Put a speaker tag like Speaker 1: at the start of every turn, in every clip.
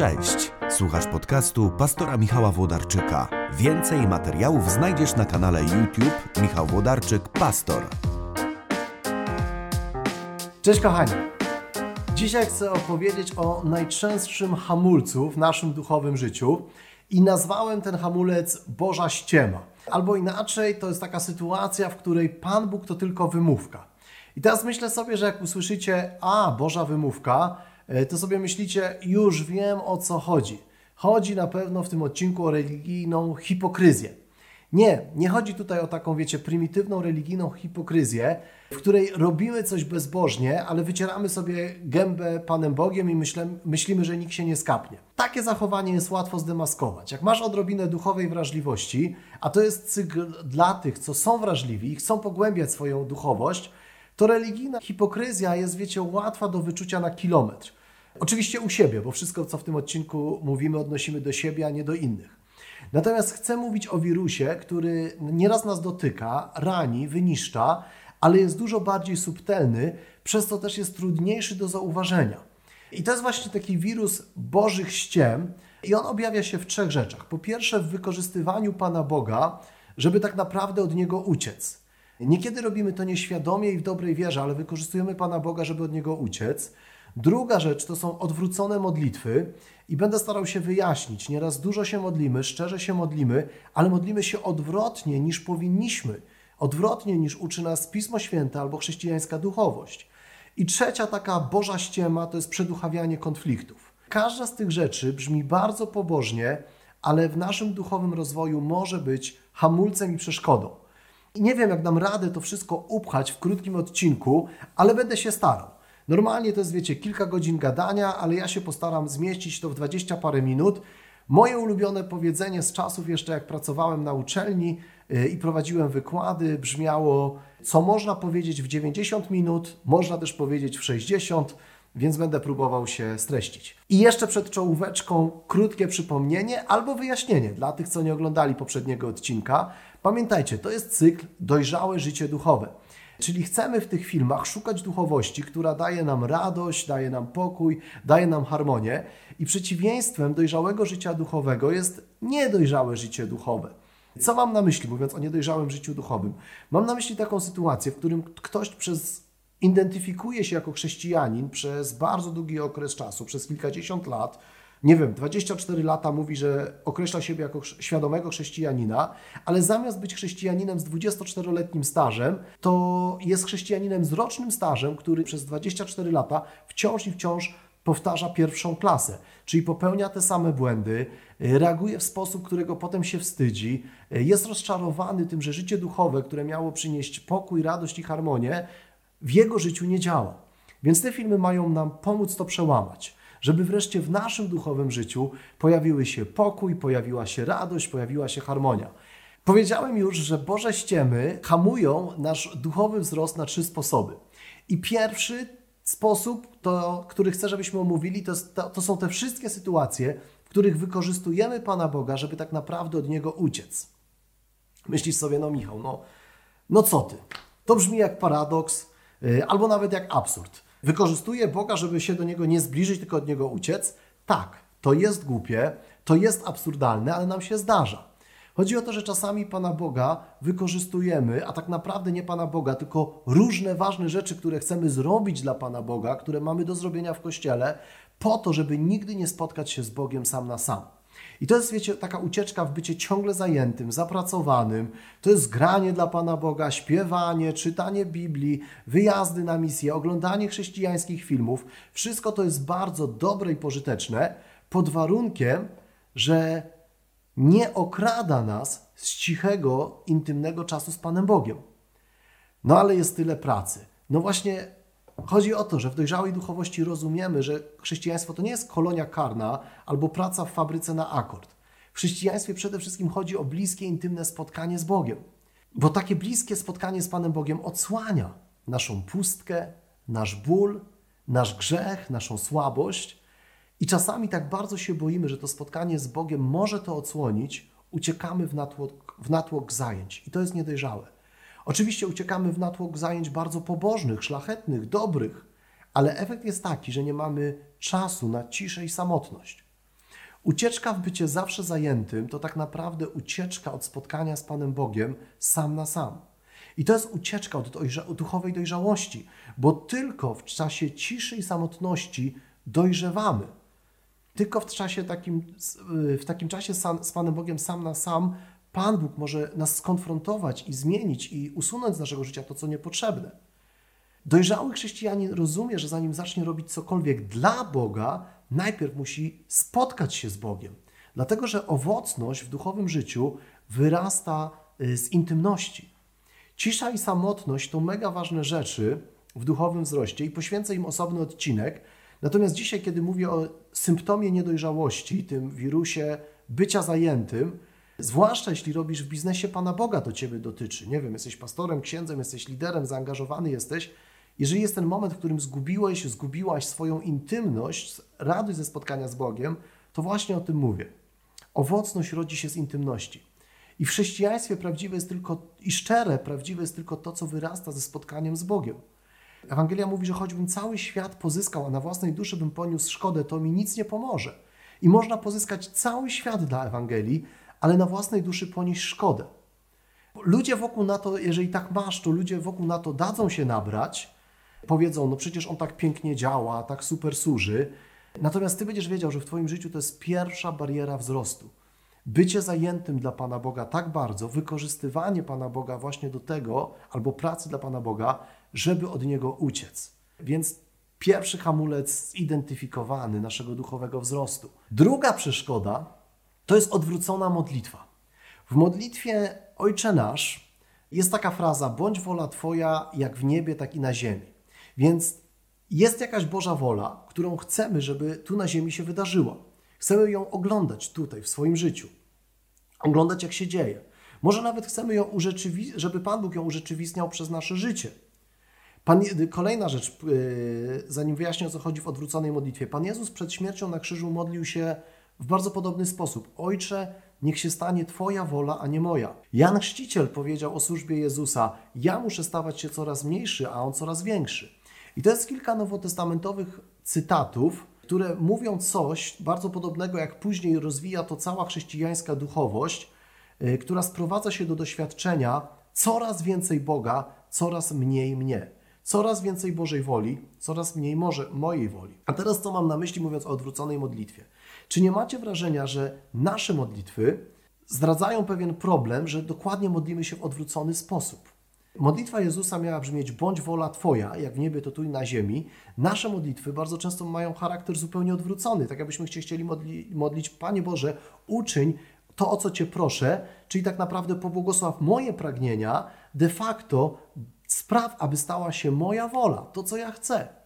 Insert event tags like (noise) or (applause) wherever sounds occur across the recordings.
Speaker 1: Cześć, słuchasz podcastu pastora Michała Włodarczyka. Więcej materiałów znajdziesz na kanale YouTube Michał Włodarczyk Pastor.
Speaker 2: Cześć kochani. Dzisiaj chcę opowiedzieć o najczęstszym hamulcu w naszym duchowym życiu i nazwałem ten hamulec Boża ściema. Albo inaczej, to jest taka sytuacja, w której Pan Bóg to tylko wymówka. I teraz myślę sobie, że jak usłyszycie, a Boża wymówka, to sobie myślicie, już wiem o co chodzi. Chodzi na pewno w tym odcinku o religijną hipokryzję. Nie, nie chodzi tutaj o taką, wiecie, prymitywną religijną hipokryzję, w której robimy coś bezbożnie, ale wycieramy sobie gębę Panem Bogiem i myślę, myślimy, że nikt się nie skapnie. Takie zachowanie jest łatwo zdemaskować. Jak masz odrobinę duchowej wrażliwości, a to jest cykl dla tych, co są wrażliwi i chcą pogłębiać swoją duchowość, to religijna hipokryzja jest, wiecie, łatwa do wyczucia na kilometr. Oczywiście u siebie, bo wszystko, co w tym odcinku mówimy, odnosimy do siebie, a nie do innych. Natomiast chcę mówić o wirusie, który nieraz nas dotyka, rani, wyniszcza, ale jest dużo bardziej subtelny, przez co też jest trudniejszy do zauważenia. I to jest właśnie taki wirus Bożych ściem, i on objawia się w trzech rzeczach. Po pierwsze, w wykorzystywaniu Pana Boga, żeby tak naprawdę od niego uciec. Niekiedy robimy to nieświadomie i w dobrej wierze, ale wykorzystujemy Pana Boga, żeby od niego uciec. Druga rzecz to są odwrócone modlitwy i będę starał się wyjaśnić. Nieraz dużo się modlimy, szczerze się modlimy, ale modlimy się odwrotnie niż powinniśmy, odwrotnie niż uczy nas Pismo Święte albo chrześcijańska duchowość. I trzecia taka Boża ściema to jest przeduchawianie konfliktów. Każda z tych rzeczy brzmi bardzo pobożnie, ale w naszym duchowym rozwoju może być hamulcem i przeszkodą. I nie wiem, jak dam radę to wszystko upchać w krótkim odcinku, ale będę się starał. Normalnie to jest, wiecie, kilka godzin gadania, ale ja się postaram zmieścić to w 20 parę minut. Moje ulubione powiedzenie z czasów jeszcze jak pracowałem na uczelni yy, i prowadziłem wykłady brzmiało: Co można powiedzieć w 90 minut, można też powiedzieć w 60, więc będę próbował się streścić. I jeszcze przed czołóweczką krótkie przypomnienie albo wyjaśnienie dla tych, co nie oglądali poprzedniego odcinka. Pamiętajcie, to jest cykl Dojrzałe życie duchowe. Czyli chcemy w tych filmach szukać duchowości, która daje nam radość, daje nam pokój, daje nam harmonię. I przeciwieństwem dojrzałego życia duchowego jest niedojrzałe życie duchowe. Co mam na myśli, mówiąc o niedojrzałym życiu duchowym? Mam na myśli taką sytuację, w którym ktoś przez identyfikuje się jako chrześcijanin przez bardzo długi okres czasu, przez kilkadziesiąt lat, nie wiem, 24 lata mówi, że określa siebie jako świadomego chrześcijanina, ale zamiast być chrześcijaninem z 24-letnim stażem, to jest chrześcijaninem z rocznym stażem, który przez 24 lata wciąż i wciąż powtarza pierwszą klasę, czyli popełnia te same błędy, reaguje w sposób, którego potem się wstydzi, jest rozczarowany tym, że życie duchowe, które miało przynieść pokój, radość i harmonię, w jego życiu nie działa. Więc te filmy mają nam pomóc to przełamać żeby wreszcie w naszym duchowym życiu pojawiły się pokój, pojawiła się radość, pojawiła się harmonia. Powiedziałem już, że Boże ściemy hamują nasz duchowy wzrost na trzy sposoby. I pierwszy sposób, to, który chcę, żebyśmy omówili, to, to, to są te wszystkie sytuacje, w których wykorzystujemy Pana Boga, żeby tak naprawdę od Niego uciec. Myślisz sobie, no Michał, no, no co ty? To brzmi jak paradoks, yy, albo nawet jak absurd. Wykorzystuje Boga, żeby się do Niego nie zbliżyć, tylko od Niego uciec? Tak, to jest głupie, to jest absurdalne, ale nam się zdarza. Chodzi o to, że czasami Pana Boga wykorzystujemy, a tak naprawdę nie Pana Boga, tylko różne ważne rzeczy, które chcemy zrobić dla Pana Boga, które mamy do zrobienia w Kościele, po to, żeby nigdy nie spotkać się z Bogiem sam na sam. I to jest, wiecie, taka ucieczka w bycie ciągle zajętym, zapracowanym. To jest granie dla Pana Boga, śpiewanie, czytanie Biblii, wyjazdy na misję, oglądanie chrześcijańskich filmów. Wszystko to jest bardzo dobre i pożyteczne, pod warunkiem, że nie okrada nas z cichego, intymnego czasu z Panem Bogiem. No ale jest tyle pracy. No właśnie Chodzi o to, że w dojrzałej duchowości rozumiemy, że chrześcijaństwo to nie jest kolonia karna albo praca w fabryce na akord. W chrześcijaństwie przede wszystkim chodzi o bliskie, intymne spotkanie z Bogiem. Bo takie bliskie spotkanie z Panem Bogiem odsłania naszą pustkę, nasz ból, nasz grzech, naszą słabość. I czasami tak bardzo się boimy, że to spotkanie z Bogiem może to odsłonić, uciekamy w natłok, w natłok zajęć. I to jest niedojrzałe. Oczywiście uciekamy w natłok zajęć bardzo pobożnych, szlachetnych, dobrych, ale efekt jest taki, że nie mamy czasu na ciszę i samotność. Ucieczka w bycie zawsze zajętym to tak naprawdę ucieczka od spotkania z Panem Bogiem sam na sam. I to jest ucieczka od dojrza- duchowej dojrzałości, bo tylko w czasie ciszy i samotności dojrzewamy. Tylko w czasie takim, w takim czasie sam, z Panem Bogiem sam na sam Pan Bóg może nas skonfrontować i zmienić i usunąć z naszego życia to, co niepotrzebne. Dojrzały chrześcijanin rozumie, że zanim zacznie robić cokolwiek dla Boga, najpierw musi spotkać się z Bogiem. Dlatego, że owocność w duchowym życiu wyrasta y, z intymności. Cisza i samotność to mega ważne rzeczy w duchowym wzroście i poświęcę im osobny odcinek. Natomiast dzisiaj, kiedy mówię o symptomie niedojrzałości, tym wirusie bycia zajętym, zwłaszcza jeśli robisz w biznesie Pana Boga, to Ciebie dotyczy. Nie wiem, jesteś pastorem, księdzem, jesteś liderem, zaangażowany jesteś. Jeżeli jest ten moment, w którym zgubiłeś, zgubiłaś swoją intymność, radość ze spotkania z Bogiem, to właśnie o tym mówię. Owocność rodzi się z intymności. I w chrześcijaństwie prawdziwe jest tylko, i szczere prawdziwe jest tylko to, co wyrasta ze spotkaniem z Bogiem. Ewangelia mówi, że choćbym cały świat pozyskał, a na własnej duszy bym poniósł szkodę, to mi nic nie pomoże. I można pozyskać cały świat dla Ewangelii, ale na własnej duszy ponieść szkodę. Ludzie wokół na to, jeżeli tak masz, to ludzie wokół na to dadzą się nabrać, powiedzą, no przecież on tak pięknie działa, tak super służy. Natomiast ty będziesz wiedział, że w twoim życiu to jest pierwsza bariera wzrostu. Bycie zajętym dla Pana Boga tak bardzo, wykorzystywanie Pana Boga właśnie do tego, albo pracy dla Pana Boga, żeby od Niego uciec. Więc pierwszy hamulec zidentyfikowany naszego duchowego wzrostu. Druga przeszkoda to jest odwrócona modlitwa. W modlitwie Ojcze Nasz jest taka fraza: bądź wola Twoja jak w niebie, tak i na ziemi. Więc jest jakaś Boża wola, którą chcemy, żeby tu na ziemi się wydarzyła. Chcemy ją oglądać tutaj, w swoim życiu. Oglądać, jak się dzieje. Może nawet chcemy ją urzeczywistnić, żeby Pan Bóg ją urzeczywistniał przez nasze życie. Pan, kolejna rzecz, yy, zanim wyjaśnię o co chodzi w odwróconej modlitwie. Pan Jezus przed śmiercią na krzyżu modlił się w bardzo podobny sposób. Ojcze, niech się stanie Twoja wola, a nie moja. Jan Chrzciciel powiedział o służbie Jezusa: Ja muszę stawać się coraz mniejszy, a on coraz większy. I to jest kilka nowotestamentowych cytatów, które mówią coś bardzo podobnego, jak później rozwija to cała chrześcijańska duchowość, yy, która sprowadza się do doświadczenia coraz więcej Boga, coraz mniej mnie. Coraz więcej Bożej woli, coraz mniej może mojej woli. A teraz co mam na myśli, mówiąc o odwróconej modlitwie? Czy nie macie wrażenia, że nasze modlitwy zdradzają pewien problem, że dokładnie modlimy się w odwrócony sposób? Modlitwa Jezusa miała brzmieć: bądź wola Twoja, jak w niebie, to tu i na ziemi. Nasze modlitwy bardzo często mają charakter zupełnie odwrócony, tak jakbyśmy chcieli modli, modlić: Panie Boże, uczyń to, o co Cię proszę, czyli tak naprawdę pobłogosław moje pragnienia, de facto spraw, aby stała się moja wola, to, co ja chcę.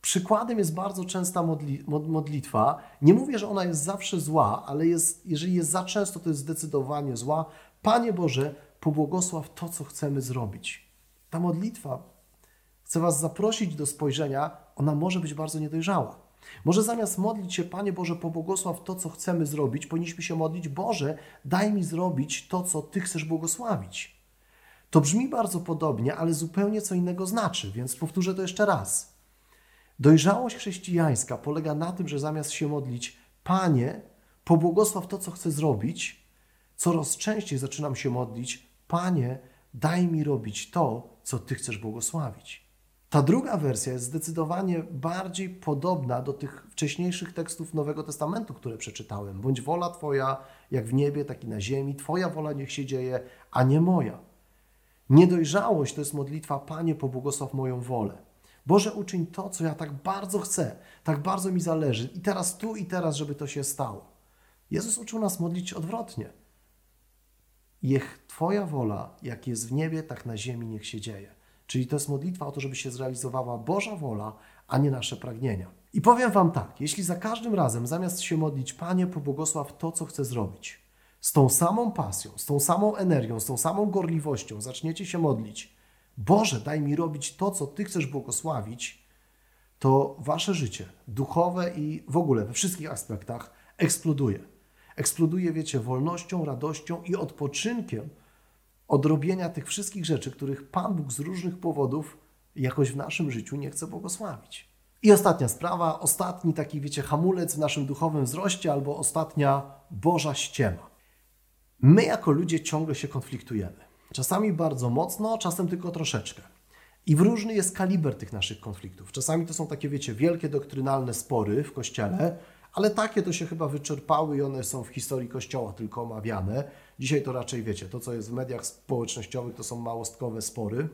Speaker 2: Przykładem jest bardzo częsta modli modlitwa. Nie mówię, że ona jest zawsze zła, ale jest, jeżeli jest za często, to jest zdecydowanie zła. Panie Boże, pobłogosław to, co chcemy zrobić. Ta modlitwa, chcę Was zaprosić do spojrzenia, ona może być bardzo niedojrzała. Może zamiast modlić się, Panie Boże, pobłogosław to, co chcemy zrobić, powinniśmy się modlić, Boże, daj mi zrobić to, co Ty chcesz błogosławić. To brzmi bardzo podobnie, ale zupełnie co innego znaczy, więc powtórzę to jeszcze raz. Dojrzałość chrześcijańska polega na tym, że zamiast się modlić, Panie, pobłogosław to, co chcę zrobić, coraz częściej zaczynam się modlić, Panie, daj mi robić to, co Ty chcesz błogosławić. Ta druga wersja jest zdecydowanie bardziej podobna do tych wcześniejszych tekstów Nowego Testamentu, które przeczytałem. Bądź wola Twoja, jak w niebie, tak i na ziemi. Twoja wola niech się dzieje, a nie moja. Niedojrzałość to jest modlitwa, Panie, pobłogosław moją wolę. Boże, uczyń to, co ja tak bardzo chcę, tak bardzo mi zależy i teraz tu i teraz, żeby to się stało. Jezus uczył nas modlić odwrotnie. Niech Twoja wola, jak jest w niebie, tak na ziemi niech się dzieje. Czyli to jest modlitwa o to, żeby się zrealizowała Boża wola, a nie nasze pragnienia. I powiem Wam tak, jeśli za każdym razem zamiast się modlić, Panie, pobłogosław to, co chcę zrobić, z tą samą pasją, z tą samą energią, z tą samą gorliwością zaczniecie się modlić, Boże, daj mi robić to, co Ty chcesz błogosławić, to Wasze życie duchowe i w ogóle we wszystkich aspektach eksploduje. Eksploduje, wiecie, wolnością, radością i odpoczynkiem od robienia tych wszystkich rzeczy, których Pan Bóg z różnych powodów jakoś w naszym życiu nie chce błogosławić. I ostatnia sprawa, ostatni taki, wiecie, hamulec w naszym duchowym wzroście albo ostatnia Boża ściema. My jako ludzie ciągle się konfliktujemy. Czasami bardzo mocno, czasem tylko troszeczkę. I w różny jest kaliber tych naszych konfliktów. Czasami to są takie, wiecie, wielkie doktrynalne spory w kościele, ale takie to się chyba wyczerpały i one są w historii kościoła tylko omawiane. Dzisiaj to raczej wiecie, to co jest w mediach społecznościowych to są małostkowe spory.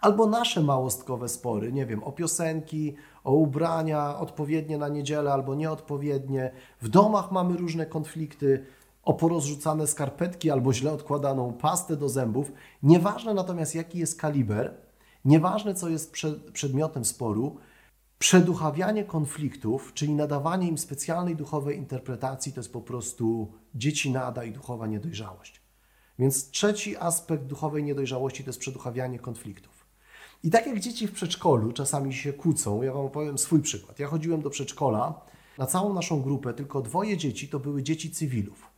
Speaker 2: Albo nasze małostkowe spory, nie wiem, o piosenki, o ubrania odpowiednie na niedzielę albo nieodpowiednie. W domach mamy różne konflikty, o porozrzucane skarpetki albo źle odkładaną pastę do zębów. Nieważne natomiast jaki jest kaliber, nieważne co jest przedmiotem sporu, Przeduchawianie konfliktów, czyli nadawanie im specjalnej duchowej interpretacji, to jest po prostu dzieci nada i duchowa niedojrzałość. Więc trzeci aspekt duchowej niedojrzałości to jest przeduchawianie konfliktów. I tak jak dzieci w przedszkolu czasami się kłócą, ja Wam opowiem swój przykład. Ja chodziłem do przedszkola, na całą naszą grupę tylko dwoje dzieci to były dzieci cywilów,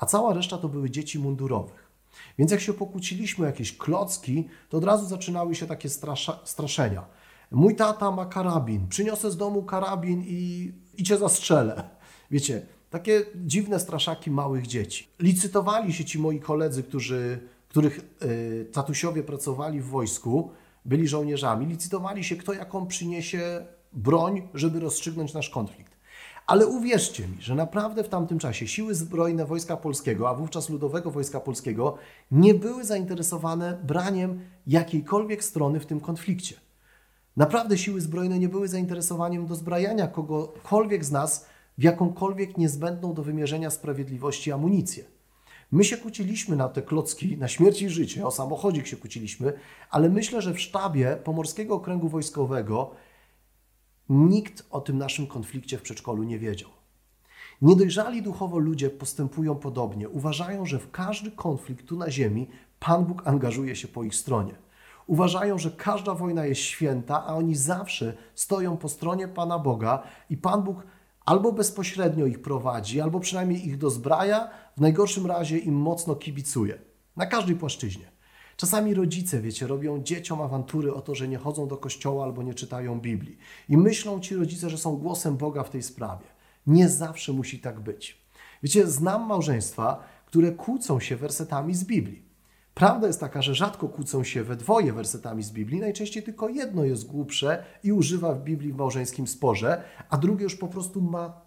Speaker 2: a cała reszta to były dzieci mundurowych. Więc jak się pokłóciliśmy jakieś klocki, to od razu zaczynały się takie strasza, straszenia Mój tata ma karabin, przyniosę z domu karabin i, i cię zastrzelę. (laughs) Wiecie, takie dziwne straszaki małych dzieci. Licytowali się ci moi koledzy, którzy, których y, tatusiowie pracowali w wojsku, byli żołnierzami, licytowali się, kto jaką przyniesie broń, żeby rozstrzygnąć nasz konflikt. Ale uwierzcie mi, że naprawdę w tamtym czasie siły zbrojne Wojska Polskiego, a wówczas Ludowego Wojska Polskiego, nie były zainteresowane braniem jakiejkolwiek strony w tym konflikcie. Naprawdę siły zbrojne nie były zainteresowaniem do zbrajania kogokolwiek z nas w jakąkolwiek niezbędną do wymierzenia sprawiedliwości amunicję. My się kłóciliśmy na te klocki, na śmierć i życie, o samochodzik się kłóciliśmy, ale myślę, że w sztabie Pomorskiego Okręgu Wojskowego nikt o tym naszym konflikcie w przedszkolu nie wiedział. Niedojrzali duchowo ludzie postępują podobnie. Uważają, że w każdy konflikt tu na ziemi Pan Bóg angażuje się po ich stronie. Uważają, że każda wojna jest święta, a oni zawsze stoją po stronie Pana Boga i Pan Bóg albo bezpośrednio ich prowadzi, albo przynajmniej ich dozbraja, w najgorszym razie im mocno kibicuje. Na każdej płaszczyźnie. Czasami rodzice, wiecie, robią dzieciom awantury o to, że nie chodzą do kościoła albo nie czytają Biblii. I myślą ci rodzice, że są głosem Boga w tej sprawie. Nie zawsze musi tak być. Wiecie, znam małżeństwa, które kłócą się wersetami z Biblii. Prawda jest taka, że rzadko kłócą się we dwoje wersetami z Biblii, najczęściej tylko jedno jest głupsze i używa w Biblii w małżeńskim sporze, a drugie już po prostu ma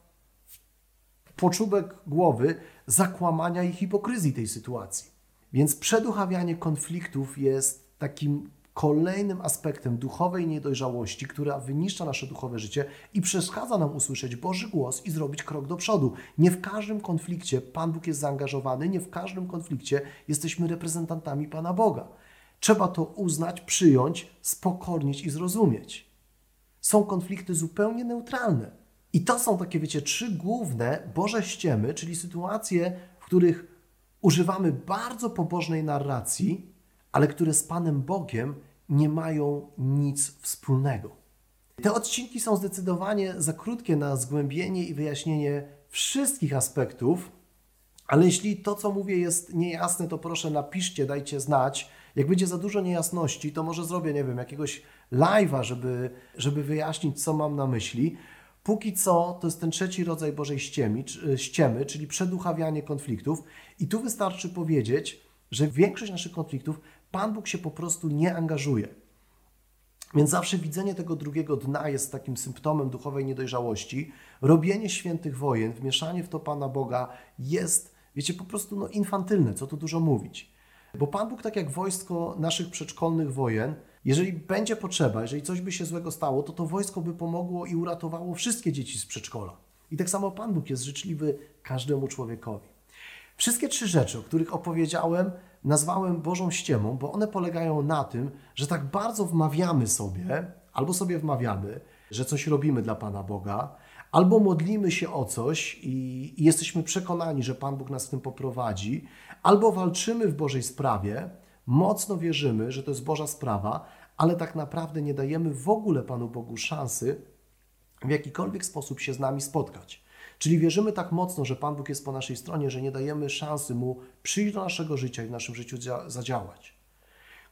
Speaker 2: poczubek głowy zakłamania i hipokryzji tej sytuacji. Więc przeduchawianie konfliktów jest takim kolejnym aspektem duchowej niedojrzałości, która wyniszcza nasze duchowe życie i przeszkadza nam usłyszeć Boży głos i zrobić krok do przodu. Nie w każdym konflikcie Pan Bóg jest zaangażowany, nie w każdym konflikcie jesteśmy reprezentantami Pana Boga. Trzeba to uznać, przyjąć, spokornić i zrozumieć. Są konflikty zupełnie neutralne. I to są takie, wiecie, trzy główne Boże ściemy, czyli sytuacje, w których używamy bardzo pobożnej narracji, ale które z Panem Bogiem nie mają nic wspólnego. Te odcinki są zdecydowanie za krótkie na zgłębienie i wyjaśnienie wszystkich aspektów, ale jeśli to, co mówię, jest niejasne, to proszę napiszcie, dajcie znać. Jak będzie za dużo niejasności, to może zrobię, nie wiem, jakiegoś live'a, żeby, żeby wyjaśnić, co mam na myśli. Póki co to jest ten trzeci rodzaj Bożej ściemy, ściemy, czyli przeduchawianie konfliktów. I tu wystarczy powiedzieć, że większość naszych konfliktów Pan Bóg się po prostu nie angażuje. Więc zawsze widzenie tego drugiego dna jest takim symptomem duchowej niedojrzałości. Robienie świętych wojen, wmieszanie w to Pana Boga jest, wiecie, po prostu no, infantylne, co tu dużo mówić. Bo Pan Bóg, tak jak wojsko naszych przedszkolnych wojen, jeżeli będzie potrzeba, jeżeli coś by się złego stało, to to wojsko by pomogło i uratowało wszystkie dzieci z przedszkola. I tak samo Pan Bóg jest życzliwy każdemu człowiekowi. Wszystkie trzy rzeczy, o których opowiedziałem, nazwałem Bożą ściemą, bo one polegają na tym, że tak bardzo wmawiamy sobie, albo sobie wmawiamy, że coś robimy dla Pana Boga, albo modlimy się o coś i, jesteśmy przekonani, że Pan Bóg nas w tym poprowadzi, albo walczymy w Bożej sprawie, mocno wierzymy, że to jest Boża sprawa, ale tak naprawdę nie dajemy w ogóle Panu Bogu szansy w jakikolwiek sposób się z nami spotkać. Czyli wierzymy tak mocno, że Pan Bóg jest po naszej stronie, że nie dajemy szansy Mu przyjść do naszego życia i w naszym życiu zadziałać.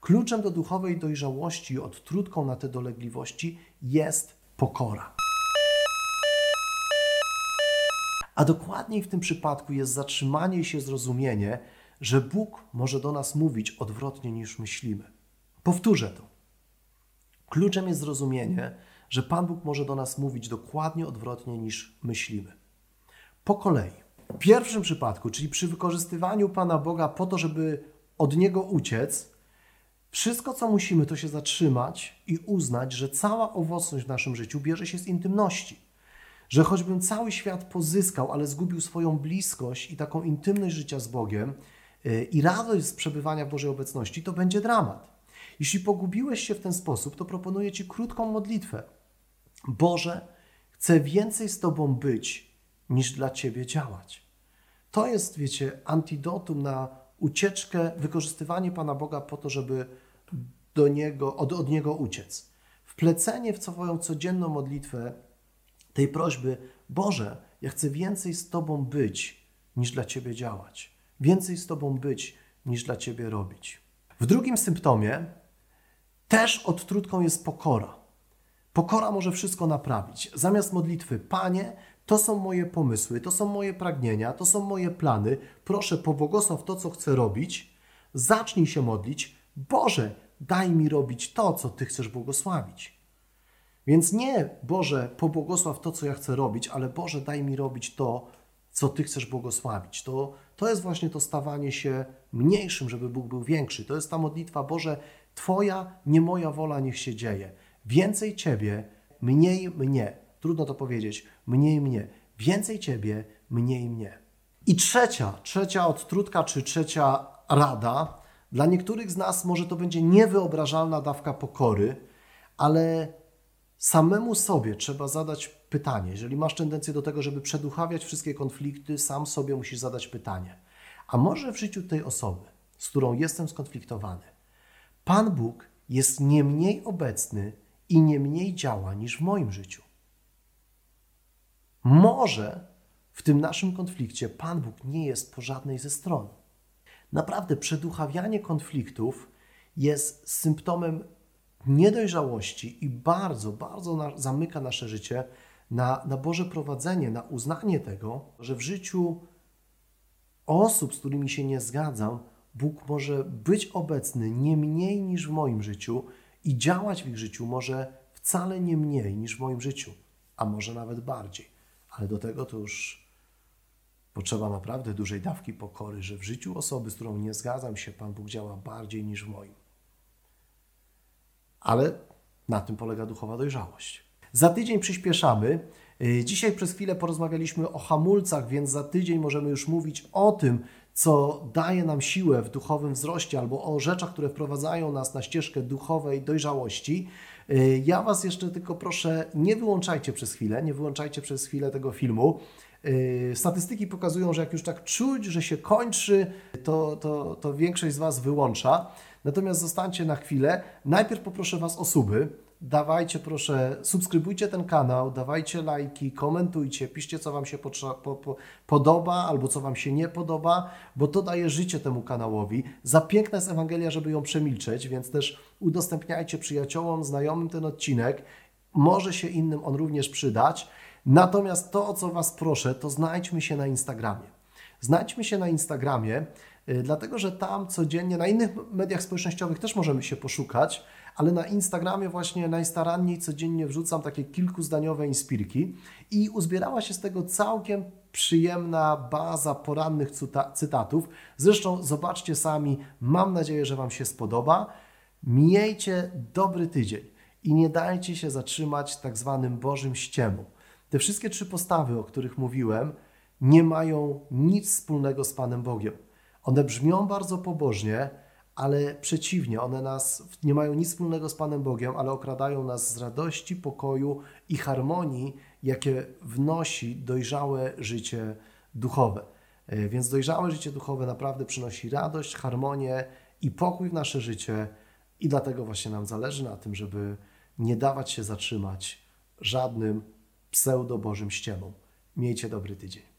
Speaker 2: Kluczem do duchowej dojrzałości, odtrutką na te dolegliwości jest pokora. A dokładniej w tym przypadku jest zatrzymanie się, zrozumienie, że Bóg może do nas mówić odwrotnie niż myślimy. Powtórzę to. Kluczem jest zrozumienie, że Pan Bóg może do nas mówić dokładnie odwrotnie niż myślimy. Po kolei. W pierwszym przypadku, czyli przy wykorzystywaniu Pana Boga po to, żeby od Niego uciec, wszystko co musimy to się zatrzymać i uznać, że cała owocność w naszym życiu bierze się z intymności. Że choćbym cały świat pozyskał, ale zgubił swoją bliskość i taką intymność życia z Bogiem i radość z przebywania w Bożej obecności, to będzie dramat. Jeśli pogubiłeś się w ten sposób, to proponuję Ci krótką modlitwę. Boże, chcę więcej z Tobą być, niż dla Ciebie działać. To jest, wiecie, antidotum na ucieczkę, wykorzystywanie Pana Boga po to, żeby do niego, od, od Niego uciec. Wplecenie w Twoją codzienną modlitwę tej prośby, Boże, ja chcę więcej z Tobą być, niż dla Ciebie działać. Więcej z Tobą być, niż dla Ciebie robić. W drugim symptomie też odtrutką jest pokora. Pokora może wszystko naprawić. Zamiast modlitwy, Panie, to są moje pomysły, to są moje pragnienia, to są moje plany. Proszę, pobłogosław to, co chcę robić. Zacznij się modlić. Boże, daj mi robić to, co Ty chcesz błogosławić. Więc nie, Boże, pobłogosław to, co ja chcę robić, ale Boże, daj mi robić to, co Ty chcesz błogosławić. To, to jest właśnie to stawanie się mniejszym, żeby Bóg był większy. To jest ta modlitwa, Boże, Twoja, nie moja wola niech się dzieje. Więcej Ciebie, mniej mnie. Trudno to powiedzieć. Mniej mnie. Więcej Ciebie, mniej mnie. I trzecia, trzecia odtrutka, czy trzecia rada. Dla niektórych z nas może to będzie niewyobrażalna dawka pokory, ale samemu sobie trzeba zadać pytanie. Jeżeli masz tendencję do tego, żeby przeduchawiać wszystkie konflikty, sam sobie musisz zadać pytanie. A może w życiu tej osoby, z którą jestem skonfliktowany, Pan Bóg jest nie mniej obecny i nie mniej działa niż w moim życiu. Może w tym naszym konflikcie Pan Bóg nie jest po żadnej ze stron. Naprawdę, przeduchawianie konfliktów jest symptomem niedojrzałości i bardzo, bardzo na, zamyka nasze życie na, na Boże prowadzenie, na uznanie tego, że w życiu osób, z którymi się nie zgadzam, Bóg może być obecny nie mniej niż w moim życiu i działać w ich życiu może wcale nie mniej niż w moim życiu, a może nawet bardziej. Ale do tego to już potrzeba naprawdę dużej dawki pokory, że w życiu osoby, z którą nie zgadzam się, Pan Bóg działa bardziej niż w moim. Ale na tym polega duchowa dojrzałość. Za tydzień przyspieszamy. Y, dzisiaj przez chwilę porozmawialiśmy o hamulcach, więc za tydzień możemy już mówić o tym, co daje nam siłę w duchowym wzroście, albo o rzeczach, które wprowadzają nas na ścieżkę duchowej dojrzałości. Y, ja Was jeszcze tylko proszę, nie wyłączajcie przez chwilę, nie wyłączajcie przez chwilę tego filmu. Y, statystyki pokazują, że jak już tak czuć, że się kończy, to, to, to większość z Was wyłącza. Natomiast zostańcie na chwilę. Najpierw poproszę Was o suby dawajcie proszę, subskrybujcie ten kanał, dawajcie lajki, komentujcie, piszcie co Wam się po, po, podoba albo co Wam się nie podoba, bo to daje życie temu kanałowi. Za piękna jest Ewangelia, żeby ją przemilczeć, więc też udostępniajcie przyjaciołom, znajomym ten odcinek. Może się innym on również przydać. Natomiast to, o co Was proszę, to znajdźmy się na Instagramie. Znajdźmy się na Instagramie, yy, dlatego że tam codziennie, na innych mediach społecznościowych też możemy się poszukać, ale na Instagramie właśnie najstaranniej codziennie wrzucam takie kilkuzdaniowe inspirki i uzbierała się z tego całkiem przyjemna baza porannych cytatów. Zresztą zobaczcie sami, mam nadzieję, że Wam się spodoba. Miejcie dobry tydzień i nie dajcie się zatrzymać tak zwanym Bożym ściemu. Te wszystkie trzy postawy, o których mówiłem, nie mają nic wspólnego z Panem Bogiem. One brzmią bardzo pobożnie, ale przeciwnie, one nas nie mają nic wspólnego z Panem Bogiem, ale okradają nas z radości, pokoju i harmonii, jakie wnosi dojrzałe życie duchowe. E, więc dojrzałe życie duchowe naprawdę przynosi radość, harmonię i pokój w nasze życie, i dlatego właśnie nam zależy na tym, żeby nie dawać się zatrzymać żadnym pseudo-bożym ściemom. Miejcie dobry tydzień.